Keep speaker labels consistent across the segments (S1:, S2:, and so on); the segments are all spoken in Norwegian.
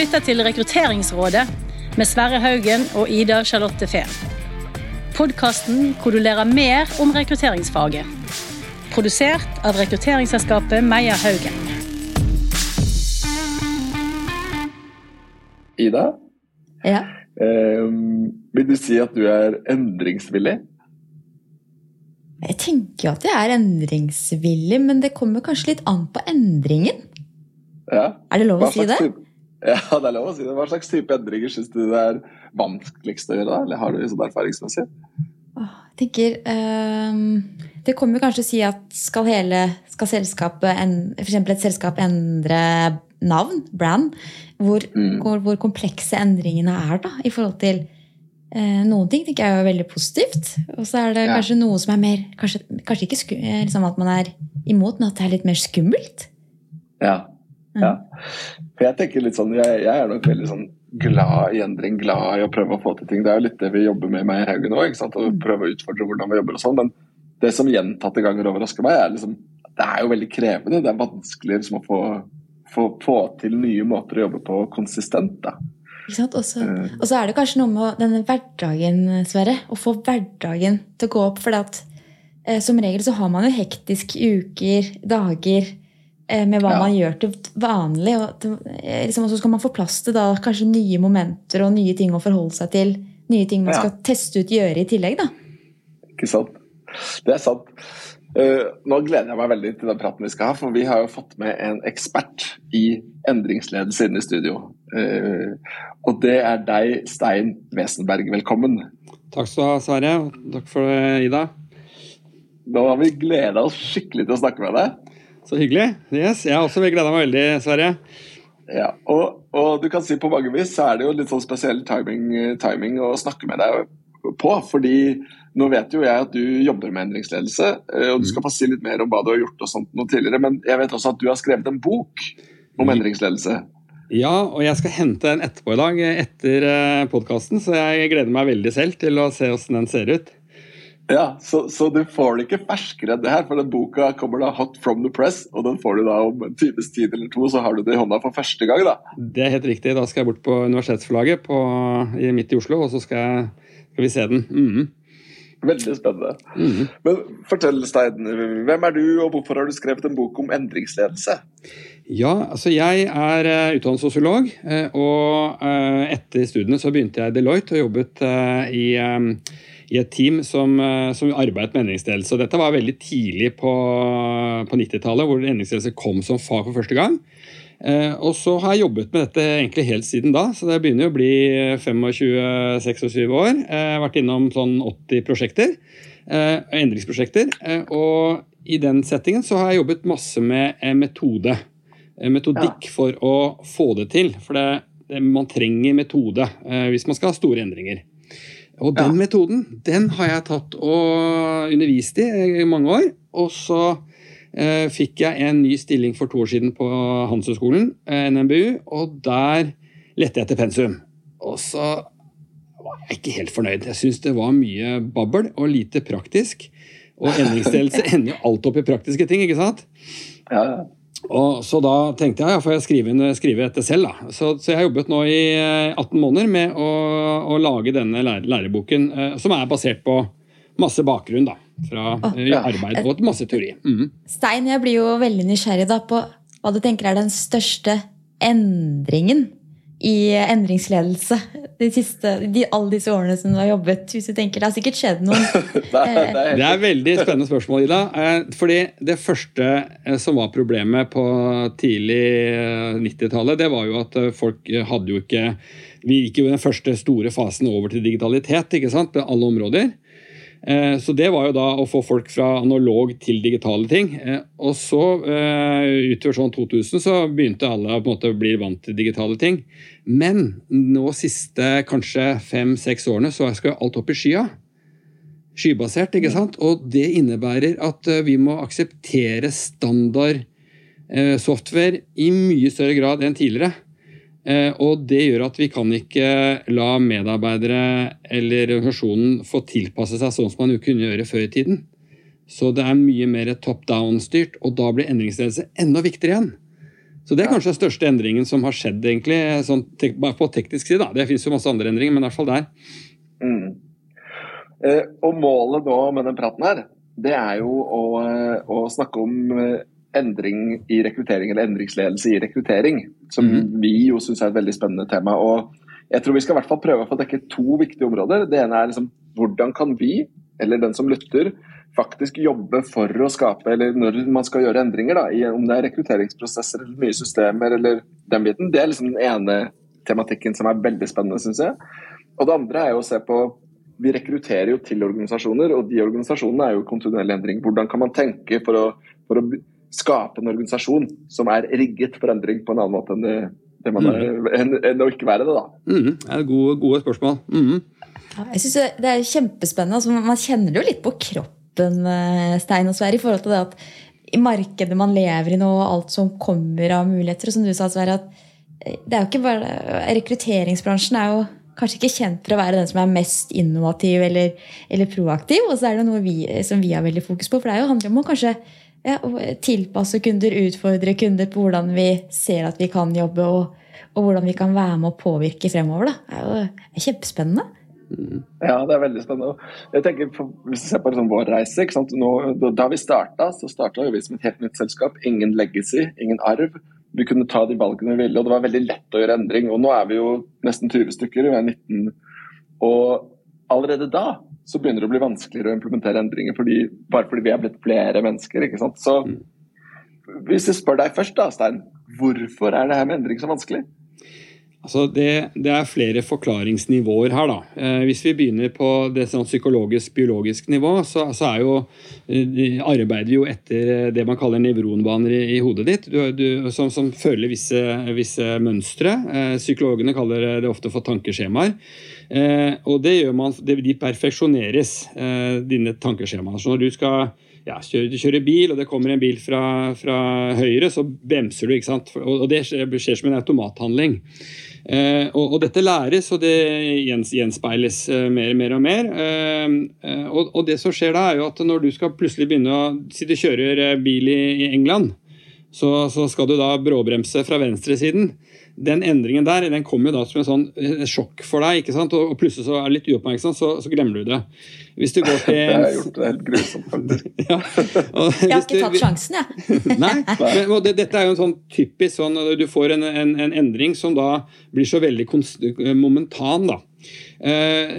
S1: lytter til Rekrutteringsrådet med Sverre Haugen og Ida Charlotte Fehn. Podkasten hvor du lærer mer om rekrutteringsfaget. Produsert av rekrutteringsselskapet Meyer Haugen.
S2: Ida,
S3: Ja.
S2: eh, vil du si at du er endringsvillig?
S3: Jeg tenker jo at jeg er endringsvillig, men det kommer kanskje litt an på endringen.
S2: Ja.
S3: Er det lov å si det?
S2: Ja, det er lov å si det. Hva slags type endringer syns du det er vanskeligst å gjøre? da? Eller har du sånn erfaringsmessig?
S3: Jeg tenker um, Det kommer jo kanskje å si at skal hele skal selskapet f.eks. et selskap endre navn, brand, hvor,
S2: Mm.
S3: hvor, hvor komplekse endringene er da, i forhold til eh, noen ting tenker jeg er veldig positivt. Og så er det
S2: Ja.
S3: kanskje noe som er mer Kanskje, kanskje ikke sku, eh, liksom at man er imot, men at det er litt mer skummelt.
S2: Ja.
S3: Mm.
S2: ja. For jeg tenker litt sånn, jeg, jeg er nok veldig sånn glad i endring, glad i å prøve å få til ting. Det er jo litt det vi jobber med i Haugen òg, å
S3: Mm.
S2: prøve å utfordre hvordan vi jobber og sånn. Men det som gjentatte ganger overrasker meg, er liksom Det er jo veldig krevende. Det er vanskelig liksom å få, få, få til nye måter å jobbe på konsistent. da.
S3: Ikke sant? Og så
S2: Eh,
S3: og så er det kanskje noe med denne hverdagen, Sverre. Å få hverdagen til å gå opp. For eh, som regel så har man jo hektiske uker, dager, med hva
S2: Ja.
S3: man gjør til vanlig. Og, til- eh, liksom, så skal man få plass til da kanskje nye momenter og nye ting å forholde seg til. Nye ting man
S2: Ja.
S3: skal teste ut, gjøre i tillegg, da.
S2: Ikke sant? Det er sant. Uh, nå gleder jeg meg veldig til den praten vi skal ha, for vi har jo fått med en ekspert i endringsledelse inne i studio. Uh, og det er deg, Stein Wesenberg. Velkommen.
S4: Takk skal du ha, Sverre. Takk for det, Ida.
S2: Nå har vi gleda oss skikkelig til å snakke med deg.
S4: Så hyggelig. Yes, Jeg har også gleda meg veldig, Sverre.
S2: Ja, og, og du kan si på mange vis så er det jo litt sånn spesiell timing, timing å snakke med deg på. fordi nå vet jo jeg at du jobber med endringsledelse, eh, og du skal få si litt mer om hva du har gjort og sånt noe tidligere, men jeg vet også at du har skrevet en bok om endringsledelse.
S4: Ja, og jeg skal hente den etterpå i dag, etter podkasten, så jeg gleder meg veldig selv til å se åssen den ser ut.
S2: Ja, så, så du får det ikke ferskere enn det her, for den boka kommer da hot from the press, og den får du da om en times tid eller to, så har du det i hånda for første gang, da.
S4: Det er helt riktig. Da skal jeg bort på Universitetsforlaget på, i, midt i Oslo, og så skal, jeg, skal vi se den. Mhm.
S2: Veldig spennende.
S4: Mhm.
S2: Men fortell, Stein, hvem er du, og hvorfor har du skrevet en bok om endringsledelse?
S4: Ja, altså jeg er uh, utdannet sosiolog, eh, og eh, etter studiene så begynte jeg i Deloitte og jobbet eh, i, eh, i et team som, eh, som arbeidet med endringsledelse. Dette var veldig tidlig på, på 90-tallet, hvor endringsledelse kom som fag for første gang. Eh, og så har jeg jobbet med dette egentlig helt siden da, så det begynner å bli 25-26 år. Eh, Jeg har vært innom sånn 80 prosjekter, eh, endringsprosjekter. eh, Og i den settingen så har jeg jobbet masse med eh, metode. Metodikk for å få det til. For det, det, man trenger metode hvis man skal ha store endringer. Og den
S2: Ja.
S4: metoden den har jeg tatt og undervist i i mange år. Og så eh, fikk jeg en ny stilling for to år siden på Handelshøyskolen, eh, NMBU, og der lette jeg etter pensum. Og så var jeg ikke helt fornøyd. Jeg syns det var mye babbel og lite praktisk. Og endringsdelelse ender jo alt opp i praktiske ting, ikke sant?
S2: Ja, ja.
S4: Og så da tenkte jeg ja, får jeg skrive, skrive dette selv. da. Så, så jeg har jobbet nå i eh, 18 måneder med å, å lage denne lære, læreboken, eh, som er basert på masse bakgrunn da, fra
S2: oh,
S4: arbeid og masse teori. Mm.
S3: Stein, jeg blir jo veldig nysgjerrig da på hva du tenker er den største endringen i endringsledelse de siste, de, alle disse årene som du har jobbet? Hvis du tenker, Det har sikkert skjedd noen.
S2: Det er, det er
S4: et veldig spennende spørsmål, Ida. Eh, Fordi det første eh, som var problemet på tidlig eh, 90-tallet, det var jo at eh, folk hadde jo ikke Vi gikk jo den første store fasen over til digitalitet ikke sant, på alle områder. Eh, Så det var jo da å få folk fra analog til digitale ting. Eh, Og så eh, utover sånn 2000 så begynte alle å på en måte bli vant til digitale ting. Men nå siste kanskje fem-seks årene så skal alt opp i skya skybasert, ikke sant? Og det innebærer at eh, vi må akseptere standard eh, software i mye større grad enn tidligere. Eh, Og det gjør at vi kan ikke la medarbeidere eller organisasjonen få tilpasse seg sånn som man kunne gjøre før i tiden. Så det er mye mer top down-styrt, og da blir endringsledelse enda viktigere igjen. Så det er kanskje den største endringen som har skjedd, egentlig, sånn, på teknisk side. da. Det fins jo masse andre endringer, men i hvert fall der.
S2: Mm. Eh, og målet da med den praten her, det er jo å, å snakke om eh, endring i rekruttering, eller endringsledelse i rekruttering. Som mm. vi jo syns er et veldig spennende tema. og jeg tror vi skal i hvert fall prøve å få dekke to viktige områder. Det ene er liksom, hvordan kan vi, eller den som lytter, faktisk jobbe for å skape, eller når man skal gjøre endringer, da, i, om det er rekrutteringsprosesser eller nye systemer eller den biten. Det er liksom den ene tematikken som er veldig spennende, syns jeg. Og det andre er jo å se på Vi rekrutterer jo til organisasjoner, og de organisasjonene er jo kontinuerlig endring. Hvordan kan man tenke for å, for å skape en organisasjon som er rigget for endring på en annen måte enn det, det man er, mm. enn, enn å ikke være det, da?
S4: Mm, det er gode, gode spørsmål. Mm.
S3: Jeg synes Det er kjempespennende. Altså, man kjenner det jo litt på kroppen åpen eh, stein og Sverre, i forhold til det at i markedet man lever i nå, og alt som kommer av muligheter. og som du sa, Sverre, at eh, det er jo ikke bare, Rekrutteringsbransjen er jo kanskje ikke kjent for å være den som er mest innovativ eller, eller proaktiv. Og så er det noe vi, som vi har veldig fokus på. For det er handler om å kanskje ja, tilpasse kunder, utfordre kunder på hvordan vi ser at vi kan jobbe, og, og hvordan vi kan være med å påvirke fremover. Da. Det er jo kjempespennende.
S2: Ja, det er veldig spennende. Jeg tenker, Hvis du ser på sånn vår reise Nå, Da vi starta, så starta vi som et helt nytt selskap. Ingen legacy, ingen arv. Vi kunne ta de valgene vi ville, og det var veldig lett å gjøre endring. Og Nå er vi jo nesten 20 stykker, vi er 19. Og allerede da så begynner det å bli vanskeligere å implementere endringer fordi, bare fordi vi er blitt flere mennesker. ikke sant? Så hvis jeg spør deg først, da, Stein, hvorfor er det her med endring så vanskelig?
S4: Altså det, det, er flere forklaringsnivåer her. da. Eh, hvis vi begynner på det sånn psykologisk-biologisk nivå, så, så jo, eh, arbeider vi jo etter eh, det man kaller nevronbaner i, i hodet ditt, du, du, som, som, følger visse, visse mønstre. Psykologene kaller det ofte for tankeskjemaer. Og det gjør man, De perfeksjoneres, dine tankeskjemaer. Så når du skal ja, kjører, kjører bil, og det kommer en bil fra, fra høyre, så bremser du. ikke sant? Og, og det skjer, som en automathandling. Eh, og, og, dette læres, og det gjenspeiles mer mer, mer og mer. Eh, eh, og, og, det som skjer da, er jo at når du skal plutselig begynne å Si du kjører eh, bil i, i England, så, så, skal du da bråbremse fra venstresiden den endringen der den kommer jo da som en sånn eh, sjokk for deg. ikke sant? Og, plutselig så er du litt uoppmerksom, så, så, glemmer du det.
S2: Hvis du går til... Det har jeg gjort. Det er helt grusomt, ja.
S3: jeg har ikke tatt sjansen, jeg.
S4: Nei. Men, det, dette er jo en sånn typisk sånn Du får en, en, en endring som da blir så veldig momentan, da. Eh,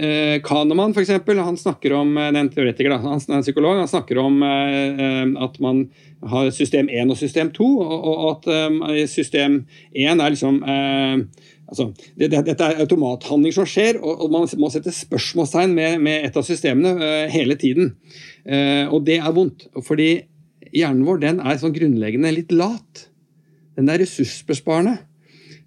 S4: eh, Kahneman for eksempel, han snakker om den en teoretiker, da, han er en psykolog, han snakker om at man har system 1 og system 2, og at system 1 er liksom altså, det, det, Dette er automathandling som skjer, og, man må sette spørsmålstegn med, med et av systemene hele tiden. og det er vondt, fordi hjernen vår den er sånn grunnleggende litt lat. Den er ressursbesparende.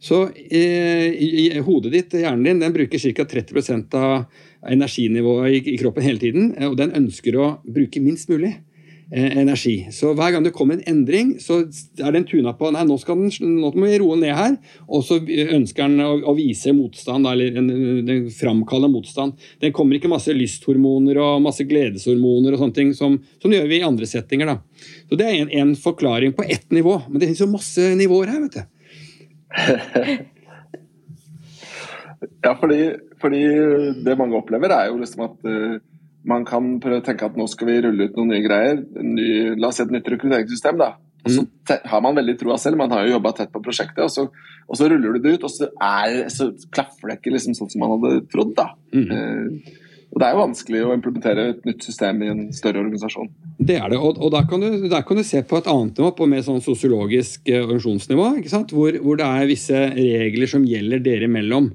S4: Så eh, i, i, hodet ditt, hjernen din, den bruker ca. 30 av energinivået i, i, kroppen hele tiden. Eh, og den ønsker å bruke minst mulig eh, energi. Så hver gang det kommer en endring, så er den tuna på nei, nå, den, nå må vi roe ned her. Og så ønsker den å, å vise motstand, eller en, den framkaller motstand. Den kommer ikke masse lysthormoner og masse gledeshormoner og sånne ting som, som det gjør vi i andre settinger. da. Så Det er en, en forklaring på ett nivå. Men det finnes jo masse nivåer her. vet du.
S2: ja, fordi, fordi, det mange opplever, er jo liksom at uh, man kan prøve å tenke at nå skal vi rulle ut noen nye greier. Ny, la oss si et nytt rekrutteringssystem. da. Og så mm. har man veldig troa selv, man har jo jobba tett på prosjektet, og så, og så, ruller du det ut, og så, er, så klaffer det ikke liksom sånn som man hadde trodd. da. Mm. Eh, og Det er jo vanskelig å implementere et nytt system i en større organisasjon.
S4: Det er det, og, og der, kan du, der, kan du, se på et annet nivå, på mer sånn sosiologisk eh, organisasjonsnivå. Hvor, hvor, det er visse regler som gjelder dere imellom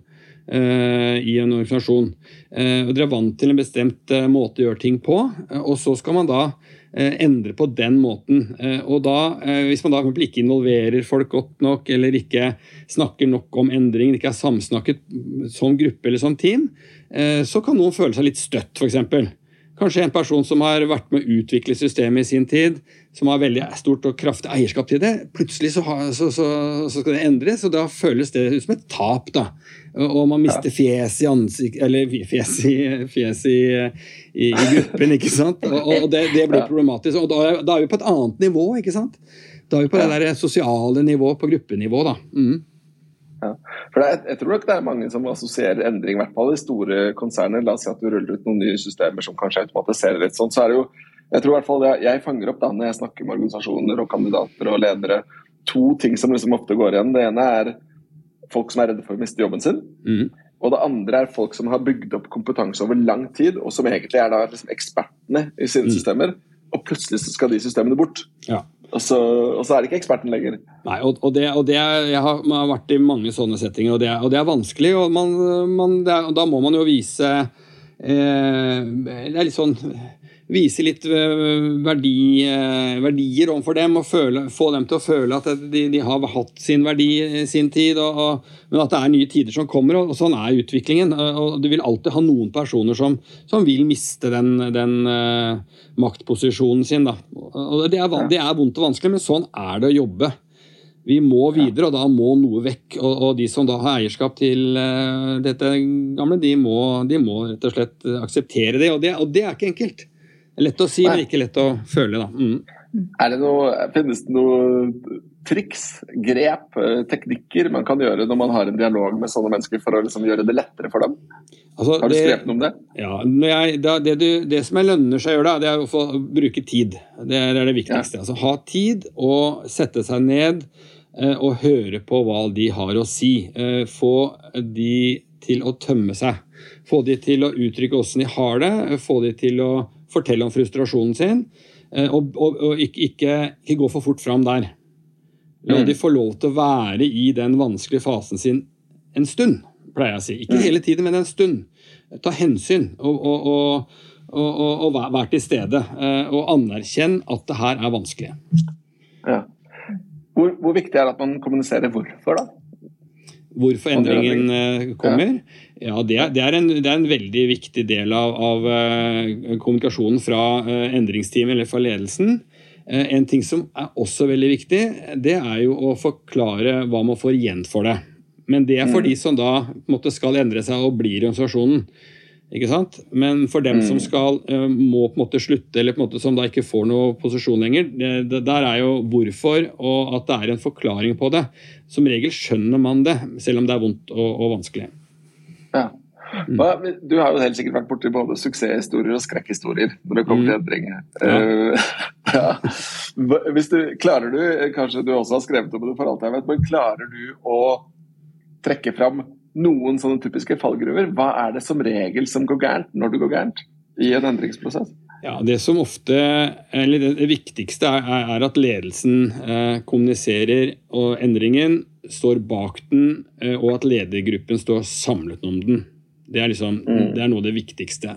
S4: i en organisasjon. Uh, og Dere er vant til en bestemt uh, måte å gjøre ting på, og så skal man da endre på den måten. Og da, Hvis man da ikke involverer folk godt nok, eller ikke snakker nok om endringen, ikke er samsnakket som gruppe eller som team, Eh, så kan noen føle seg litt støtt, f.eks. Kanskje en person som har vært med å utvikle systemet i sin tid, som har veldig stort og kraftig eierskap til det. Plutselig så, har, så, så, så skal det endres, og da føles det ut som et tap. da. Og man mister fjes i ansikt, eller fjes i, fjes i, i, i gruppen, ikke sant. Og, og det, det, blir problematisk. Og da, da, er vi på et annet nivå, ikke sant. Da er vi på det der sosiale nivå, på gruppenivå, da. Mm.
S2: Ja. For er, jeg tror nok det er mange som assosierer endring, i hvert fall i store konserner. La oss si at du ruller ut noen nye systemer som kanskje automatiserer litt sånn. Så er det jo, jeg tror i hvert fall jeg, jeg fanger opp da når jeg snakker med organisasjoner og kandidater og ledere, to ting som liksom ofte går igjen. Det ene er folk som er redde for å miste jobben sin. Mm. Og det andre er folk som har bygd opp kompetanse over lang tid, og som egentlig er da liksom ekspertene i sine mm. systemer. Og plutselig så skal de systemene bort.
S4: Ja.
S2: Og så, og så, er det ikke eksperten lenger.
S4: Nei, og, og, det, og det Jeg har, har, vært i mange sånne settinger, og det det er vanskelig. og man, man, er, Da må man jo vise eh, Det er litt sånn vise litt eh, verdi, eh, verdier overfor dem og føle, få dem til å føle at de, de har hatt sin verdi sin tid, og, og, men at det er nye tider som kommer. og, Sånn er utviklingen. og Du vil alltid ha noen personer som, som vil miste den, den uh, maktposisjonen sin. Da. og det er, det er vondt og vanskelig, men sånn er det å jobbe. Vi må videre, og da må noe vekk. Og, og de som da har eierskap til uh, dette gamle, de må, de må, rett og slett akseptere det. Og det, og det er ikke enkelt. Lett å si, Nei. men ikke lett å føle, da. Mm.
S2: Er det noe, finnes det noe triks, grep, eh, teknikker man kan gjøre når man har en dialog med sånne mennesker for å liksom gjøre det lettere for dem? Altså, har du det, skrevet noe om det?
S4: Ja, jeg, da, det, du, det, som jeg lønner seg å gjøre, da, det er å få bruke tid. Det er det viktigste. Ja. Altså, ha tid og sette seg ned eh, og høre på hva de har å si. Eh, få de til å tømme seg. Få de til å uttrykke åssen de har det. Få de til å fortelle om frustrasjonen sin, eh, og, og, og ikke, ikke, ikke, gå for fort fram der. La mm. de få lov til å være i den vanskelige fasen sin en stund, pleier jeg å si. Ikke mm. hele tiden, men en stund. Ta hensyn og, og, og vær til stede. Eh, og anerkjenn at det her er vanskelig.
S2: Ja. Hvor, hvor viktig er det at man kommuniserer hvorfor, da?
S4: Hvorfor endringen eh, kommer? Ja, det er, det, er en, det er, en, veldig viktig del av, av uh, kommunikasjonen fra uh, endringsteamet eller fra ledelsen. Uh, en ting som er også veldig viktig, det er jo å forklare hva man får igjen for det. Men det er for mm. de som da måte, skal endre seg og blir i organisasjonen. Ikke sant? Men for dem mm. som skal, må på en måte slutte, eller på en måte som da ikke får noe posisjon lenger, det, der er jo hvorfor, og at det er en forklaring på det. Som regel skjønner man det, selv om det er vondt og, og vanskelig.
S2: Ja. Du har jo helt sikkert vært borti både suksesshistorier og skrekkhistorier når det kommer til mm. endringer. Ja. Uh, ja. Hvis du, klarer du, kanskje du også har skrevet om det for alt jeg vet, men klarer du å trekke fram noen sånne typiske fallgruver? Hva er det som regel som går gærent når det går gærent i en endringsprosess?
S4: Ja, Det som ofte, eller det viktigste er, er at ledelsen eh, kommuniserer og endringen står bak den, eh, og at ledergruppen står samlet om den. Det er, liksom, mm. det er noe av det viktigste.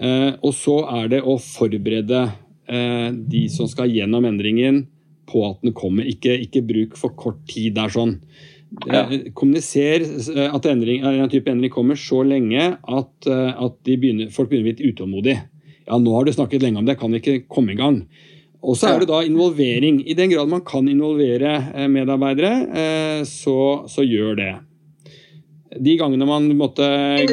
S4: Eh, og så er det å forberede eh, de som skal gjennom endringen, på at den kommer. Ikke, ikke bruk for kort tid der sånn. Ja. Kommuniser at endring, en type endring kommer så lenge at, at begynner, folk begynner å bli utålmodige. Ja, nå har du snakket lenge om det, kan ikke komme i gang. Og så er det da involvering. I den grad man kan involvere eh, medarbeidere, eh, så, så gjør det. De gangene man måtte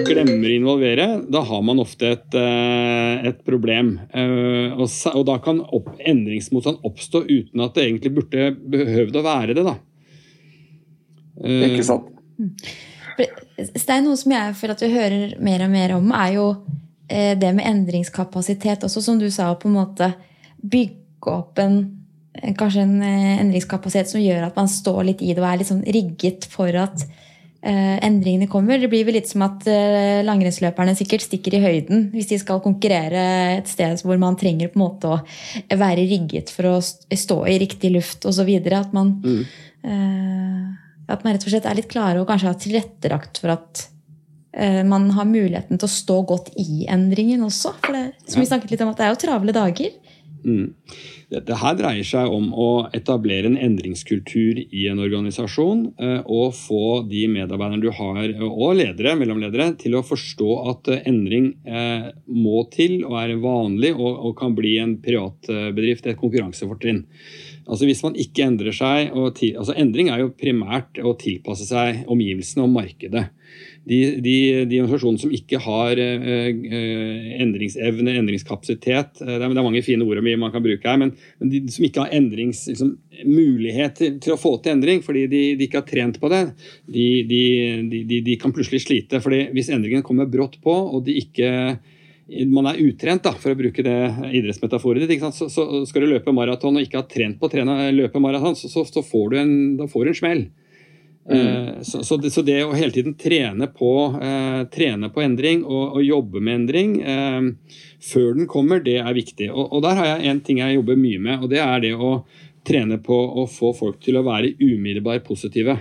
S4: glemmer å involvere, da har man ofte et, eh, et problem. Og, og, da kan opp, endringsmotstand oppstå uten at det egentlig burde behøvd å være det. da.
S2: Ikke sant.
S3: Stein, noe som jeg føler at vi hører mer og mer om, er jo det med endringskapasitet. Også som du sa, på en måte bygge opp en, kanskje en eh, endringskapasitet som gjør at man står litt i det og er sånn rigget for at endringene kommer. Det blir vel litt som at langrennsløperne sikkert stikker i høyden hvis de skal konkurrere et sted hvor man trenger på en måte å være rigget for å stå i riktig luft osv. At, man, mm. at man rett og slett er litt klare og kanskje har tilrettelagt for at man har muligheten til å stå godt i endringen også. For det, som vi snakket litt om, at det er jo travle dager.
S4: Mm. Dette her dreier seg om å etablere en endringskultur i en organisasjon. Eh, og få de medarbeiderne du har, og ledere, mellomledere, til å forstå at eh, endring eh, må til og er vanlig og, kan bli en privatbedrift, et konkurransefortrinn. Altså Hvis man ikke endrer seg til, altså Endring er jo primært å tilpasse seg omgivelsene og markedet. De, de, de organisasjonene som ikke har endringsevne, endringskapasitet det er, det er, mange fine ord man kan bruke her, men, men de som ikke har endrings, liksom, til, å få til endring fordi de, de ikke har trent på det, de, kan plutselig slite. fordi Hvis endringen kommer brått på, og de ikke man er utrent, da, for å bruke det idrettsmetaforet ditt. Så, så, skal du løpe maraton og ikke har trent på å løpe maraton, så, så, får du en, da får du en smell. Mm. Så, så, det, så, det, å hele tiden trene på, eh, trene på endring og, og, jobbe med endring eh, før den kommer, det er viktig. Og, og, der har jeg en ting jeg jobber mye med, og det er det å trene på å få folk til å være umiddelbart positive.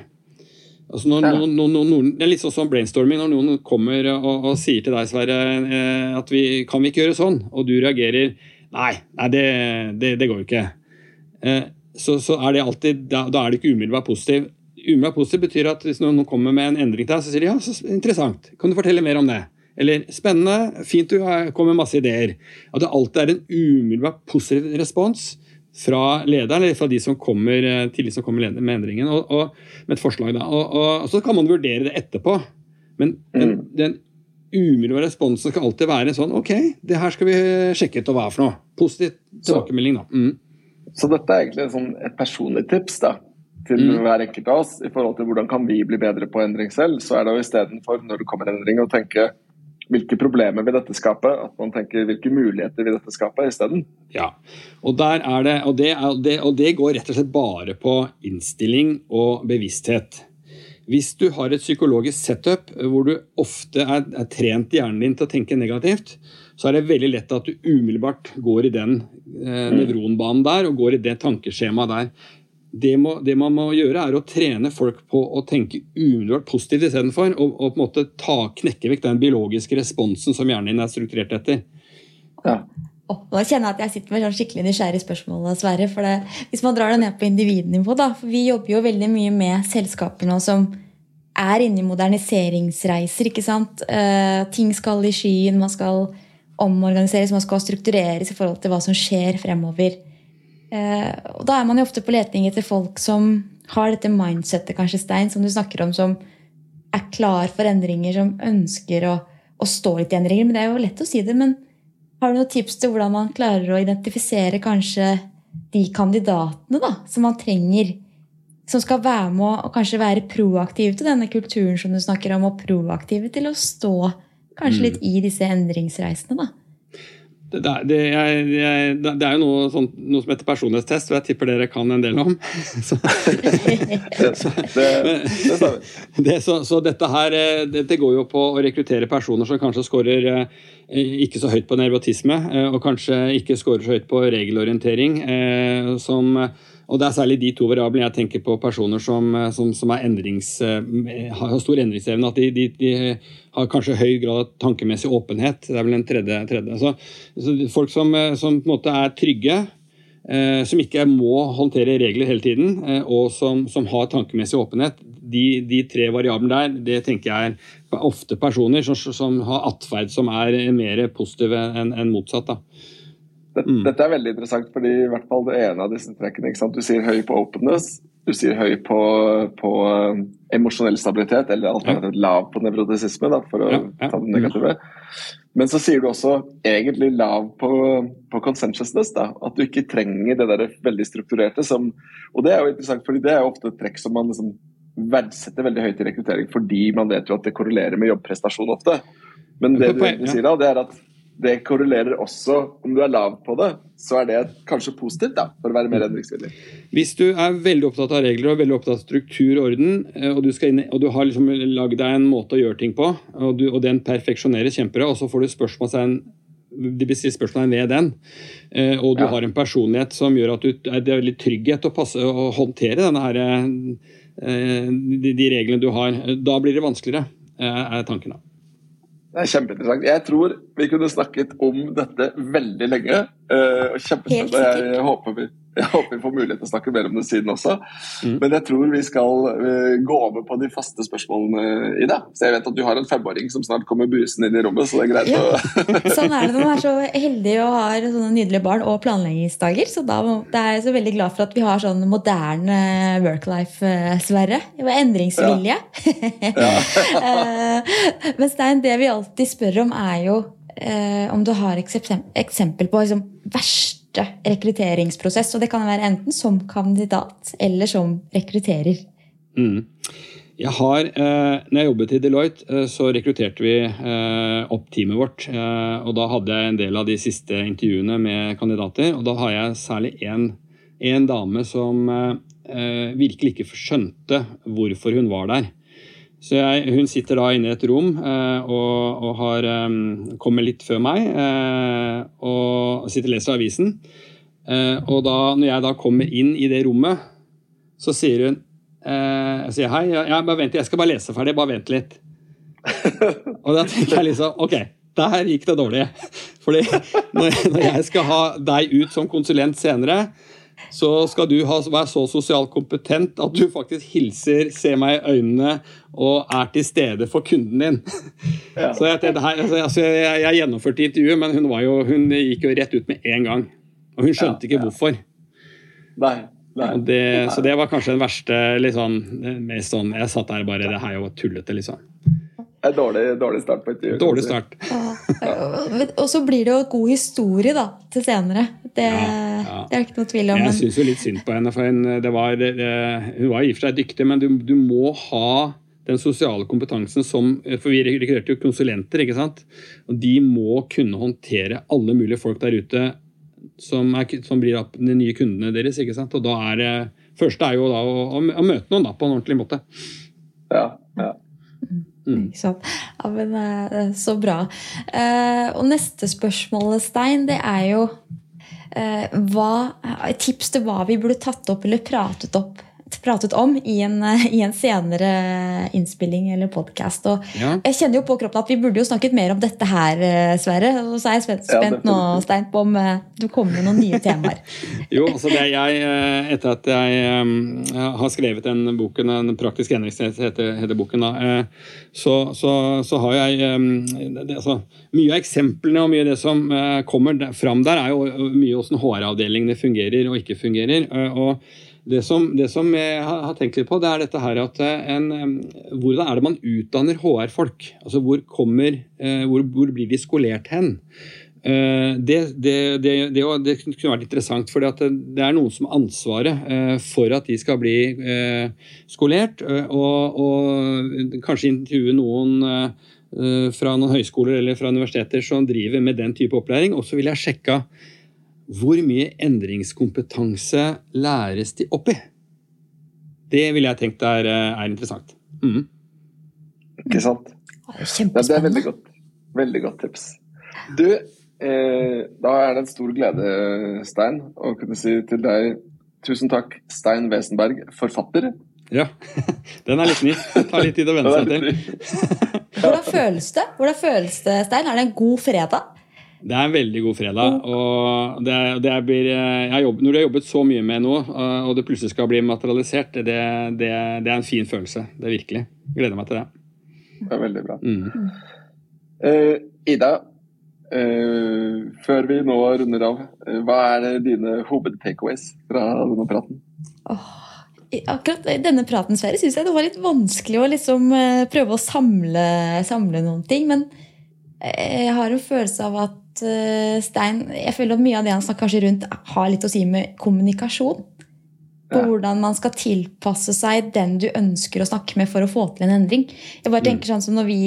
S4: Altså når, noen, noen, det er litt sånn som brainstorming. Når noen kommer og, og sier til deg, Sverre, eh, at vi kan vi ikke gjøre sånn, og du reagerer nei, nei det, det, det går jo ikke. Eh, så, så, er det alltid, da, da, er det ikke umiddelbart positiv. Umiddelbart positiv betyr at hvis noen kommer med en endring til deg, så sier de ja, så interessant, kan du fortelle mer om det? Eller spennende, fint du kommer med masse ideer. At det alltid er en umiddelbart positiv respons fra lederen, eller fra de som kommer, eh, til de som kommer med endringen, og, og, med et forslag. Da. Og, og, Så kan man vurdere det etterpå. Men den, mm. den umiddelbare responsen skal alltid være sånn OK, det her skal vi sjekke ut, og hva er for noe? Positiv tilbakemelding, da. Mm.
S2: Så dette er egentlig sånn et personlig tips da, til mm. hver enkelt av oss i forhold til hvordan kan vi bli bedre på endring selv. Så er det jo istedenfor, når det kommer en endring, å tenke hvilke problemer vil dette skape? At man tenker hvilke muligheter vil dette skape isteden?
S4: Ja, og, det, og det, det, og det går rett og slett bare på innstilling og bevissthet. Hvis du har et psykologisk setup hvor du ofte er, er trent hjernen din til å tenke negativt, så er det veldig lett at du umiddelbart går i den eh, nevronbanen der og går i det tankeskjemaet der det, må, det, man må gjøre, er å trene folk på å tenke umiddelbart positivt istedenfor. Og, og på en måte ta, knekke vekk den biologiske responsen som hjernen din er strukturert etter.
S3: Ja. Oh, nå kjenner jeg at jeg sitter med sånn skikkelig nysgjerrig spørsmål. Sverre, for det, Hvis man drar det ned på individnivå, da, for vi jobber jo veldig mye med selskaper nå som er inne i moderniseringsreiser. ikke sant? Uh, ting skal i skyen, man skal omorganiseres, man skal struktureres i forhold til hva som skjer fremover. Eh, og da er man jo ofte på leting etter folk som har dette mindsettet, kanskje, Stein, som du snakker om, som er klar for endringer, som ønsker å, å stå litt i endringer. Men det er jo lett å si det. Men har du noen tips til hvordan man klarer å identifisere kanskje de kandidatene da, som man trenger, som skal være med og kanskje være proaktive til denne kulturen som du snakker om, og proaktive til å stå kanskje mm. litt i disse endringsreisene? da?
S4: Det, det, jeg, jeg, det, er jo noe, sånt, noe, som heter personlighetstest, og jeg tipper dere kan en del om. så, så, så, dette her eh, dette går jo på å rekruttere personer som kanskje scorer eh, ikke så høyt på nevrotisme, eh, og kanskje ikke scorer så høyt på regelorientering. som og Det er særlig de to variablene jeg tenker på personer som, eh, som, som endrings, eh, har stor endringsevne. At de, de, de, har kanskje høy grad av tankemessig åpenhet. Det er vel en tredje. tredje. Så, så folk som, eh, som, på en måte er trygge, eh, som ikke må håndtere regler hele tiden, eh, og som, som, har tankemessig åpenhet, de, de, tre variablene der, det tenker jeg er ofte personer som, har atferd som er mer positive enn en motsatt. da.
S2: Mm. Dette er veldig interessant, fordi i hvert fall det ene av disse trekkene Du sier høy på openness, du sier høy på, på uh, emosjonell stabilitet, eller alternativt lav på nevrotisisme, da, for å ja, ja. ta det negative. Men så sier du også egentlig lav på, på. Da, at du ikke trenger det der veldig strukturerte. Som, og det er jo interessant, fordi det er jo ofte et trekk som man liksom verdsetter veldig høyt i rekruttering, fordi man vet jo at det korrelerer med jobbprestasjon ofte. Men det du sier da, det er at det korrelerer også Om du er lav på det, så er det kanskje positivt da, for å være mer endringsvillig.
S4: Hvis du er veldig opptatt av regler og veldig opptatt av struktur og orden, eh, og du, inn, og du har liksom lagd deg en måte å gjøre ting på, og, du, og den perfeksjoneres kjempebra, og så får du spørsmålstegn de blir stilt spørsmål ved den, eh, og du ja. har en personlighet som gjør at du, det er veldig trygghet å, passe, å håndtere denne her, eh, de, de reglene du har. Da blir det vanskeligere, er tanken. da.
S2: Det er kjempeinteressant. Jeg tror vi kunne snakket om dette veldig lenge. Uh, kjempespennende. Jeg håper vi jeg håper vi får mulighet til å snakke mer om det siden også. Mm. Men jeg tror vi skal uh, gå over på de faste spørsmålene i det. Så jeg vet at du har en femåring som snart kommer busende inn i rommet, så det er greit
S3: ja. å Sånn er det når man er så heldig og har sånne nydelige barn og planleggingsdager. Så da er jeg så veldig glad for at vi har sånn moderne work-life, uh, Sverre. Endringsvilje. Ja. Ja. men Stein, det vi alltid spør om, er jo om du har eksempel på liksom, verste rekrutteringsprosess. Og det kan være enten som kandidat eller som rekrutterer.
S4: Mm. Jeg har, eh, når jeg jobbet i Deloitte, eh, så rekrutterte vi eh, opp teamet vårt. Eh, og da hadde jeg en del av de siste intervjuene med kandidater. Og da har jeg særlig en dame som eh, virkelig ikke skjønte hvorfor hun var der. Så jeg, Hun sitter da inne i et rom eh, og, og har, um, kommer litt før meg eh, og sitter og leser avisen. Eh, og da, når jeg da kommer inn i det rommet, så sier hun eh, Jeg sier hei, ja, bare vent, jeg skal bare lese ferdig, bare vent litt. og da tenker jeg liksom Ok, der gikk det dårlig. Fordi når, når jeg skal ha deg ut som konsulent senere, så skal du ha, være så sosialt kompetent at du faktisk hilser, ser meg i øynene og er til stede for kunden din. Ja. Så jeg, her, altså, altså, jeg, jeg, gjennomførte intervjuet, men hun, jo, hun, gikk jo rett ut med en gang. Og hun skjønte ja, ikke hvorfor.
S2: Nei, nei.
S4: Det, så det var kanskje den verste liksom, mest sånn, Jeg satt der bare Det her er jo tullete, liksom.
S2: En dårlig, dårlig start på intervjuet.
S4: Dårlig start.
S3: og så blir det jo god historie da, til senere. Det, ja, ja. det er ikke noe tvil om.
S4: Jeg syns jo litt synd på henne. for hun, var, det, hun var i og for seg dyktig, men du, du, må ha den sosiale kompetansen som For vi rekrutterte jo konsulenter, ikke sant. Og de må kunne håndtere alle mulige folk der ute som, er, som blir de nye kundene deres. ikke sant? Og da er det første er jo da å, å møte noen da, på en ordentlig måte.
S2: Ja, ja.
S3: Mm. Ja, men uh, Så bra. Uh, og neste spørsmål, Stein, det er jo hva, tips til hva vi burde tatt opp eller pratet opp pratet om i en, i en senere innspilling eller podkast. Ja. Jeg kjenner jo på kroppen at vi burde jo snakket mer om dette her, eh, Sverre. Og så er jeg spent, spent ja, nå, Stein, på om eh, du kommer med noen nye temaer.
S4: jo, altså det jeg, eh, Etter at jeg har skrevet den boken, en praktisk endringsrett heter, heter boken, da, så, så, så, har jeg det, altså, Mye av eksemplene og mye av det som kommer fram der, er jo mye hvordan HR-avdelingene fungerer og ikke fungerer. Og det som, det som, jeg har tenkt litt på, det er dette her at eh, en, hvordan er det man utdanner HR-folk? Altså hvor, kommer, eh, hvor, hvor, blir de skolert hen? Eh, det, det, det, det, kunne vært interessant, for det er noen som har ansvaret for at de skal bli skolert. Og, og kanskje intervjue noen fra noen høyskoler eller fra universiteter som driver med den type opplæring. Og så vil jeg sjekke hvor mye endringskompetanse læres de opp i? Det ville jeg tenkt er, eh, er interessant. Mm.
S2: Ikke sant?
S3: Kjempespennende.
S2: Det er veldig godt, veldig godt tips. Du, eh, da er det en stor glede, Stein, å kunne si til deg tusen takk, Stein Wesenberg, forfatter.
S4: Ja, den er litt ny. Det tar litt tid å venne seg til.
S3: Hvordan føles det? Hvordan føles det, Stein? Er det en god fredag?
S4: Det er en veldig god fredag. og det, det blir, jobbet, Når du har jobbet så mye med noe, og det plutselig skal bli materialisert, det, det, det er en fin følelse. Det er virkelig. Jeg gleder meg til det.
S2: Det er veldig bra. Mm. Uh, Ida, uh, før vi nå runder av, uh, hva er dine hovedtakeaways fra denne praten?
S3: Oh, akkurat denne praten Sverre, syns jeg det var litt vanskelig å liksom, prøve å samle, samle noen ting. Men jeg har en følelse av at uh, Stein Jeg føler at mye av det han snakker rundt, har litt å si med kommunikasjon. På ja. hvordan man skal tilpasse seg den du ønsker å snakke med for å få til en endring. Jeg bare mm. tenker sånn som Når vi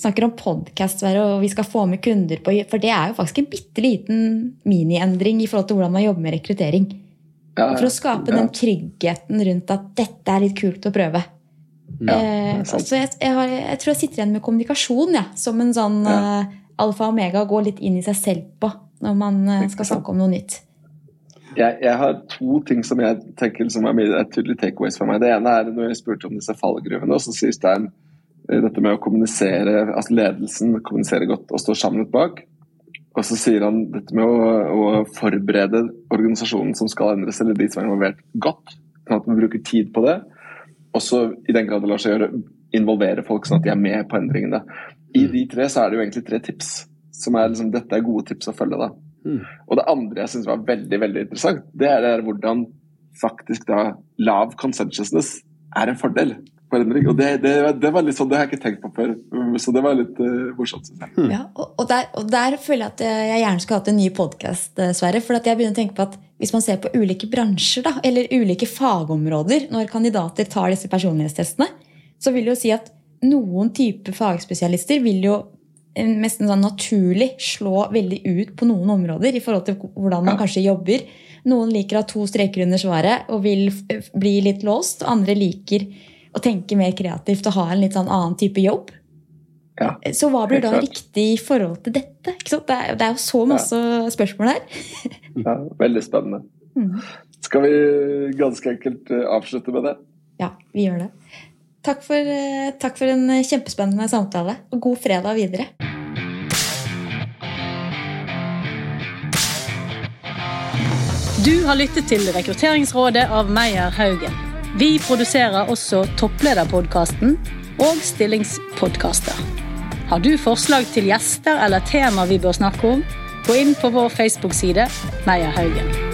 S3: snakker om podkast og vi skal få med kunder på For det er jo faktisk en bitte liten miniendring i forhold til hvordan man jobber med rekruttering. Ja, for å skape ja. den tryggheten rundt at dette er litt kult å prøve. Eh, så jeg, jeg, har, jeg, tror jeg sitter igjen med kommunikasjon som en sånn uh, alfa og omega å gå litt inn i seg selv på når man uh, skal snakke om noe nytt?
S2: Jeg, jeg, har to ting som jeg tenker som er, er tydelige takeaways for meg. Det ene er når jeg spurte om disse fallgruvene, så sier Stein eh, dette med å kommunisere, altså ledelsen kommuniserer godt og står samlet bak. Og så sier han dette med å, å forberede organisasjonen som skal endres, eller de som er involvert, godt. Sånn at man bruker tid på det. Og så i den grad det lar seg gjøre, involvere folk sånn at de er med på endringene. I de tre så er det jo egentlig tre tips. som er liksom, Dette er gode tips å følge. da.
S4: Mm.
S2: Og det andre jeg syns var veldig veldig interessant, det er, det hvordan faktisk da lav consensusness er en fordel. Og det, det, det, var litt sånn, det har jeg ikke tenkt på før, så det var litt uh, morsomt. Synes jeg.
S3: Ja, og, og, der, og, der, føler jeg at jeg gjerne skulle hatt en ny podkast, Sverre. For at jeg begynner å tenke på at hvis man ser på ulike bransjer, da, eller ulike fagområder, når kandidater tar disse personlighetstestene, så vil det jo si at noen type fagspesialister vil jo nesten sånn naturlig slå veldig ut på noen områder i forhold til hvordan man kanskje jobber. Noen liker å ha to streker under svaret og vil bli litt låst. Andre liker å tenke mer kreativt og ha en litt sånn annen type jobb.
S2: Ja,
S3: så hva blir da
S2: klart.
S3: riktig i forhold til dette? Det er, det, er, jo så masse ja. spørsmål her.
S2: ja, veldig spennende. Mm. Skal vi ganske enkelt eh, avslutte med det?
S3: Ja, vi gjør det. Takk for, eh, takk for en kjempespennende samtale, og god fredag videre.
S1: Du har lyttet til Rekrutteringsrådet av Meyer Haugen. Vi produserer også Topplederpodkasten og Stillingspodkaster. Har du forslag til gjester eller tema vi bør snakke om, gå inn på vår Facebook-side Meyer Haugen.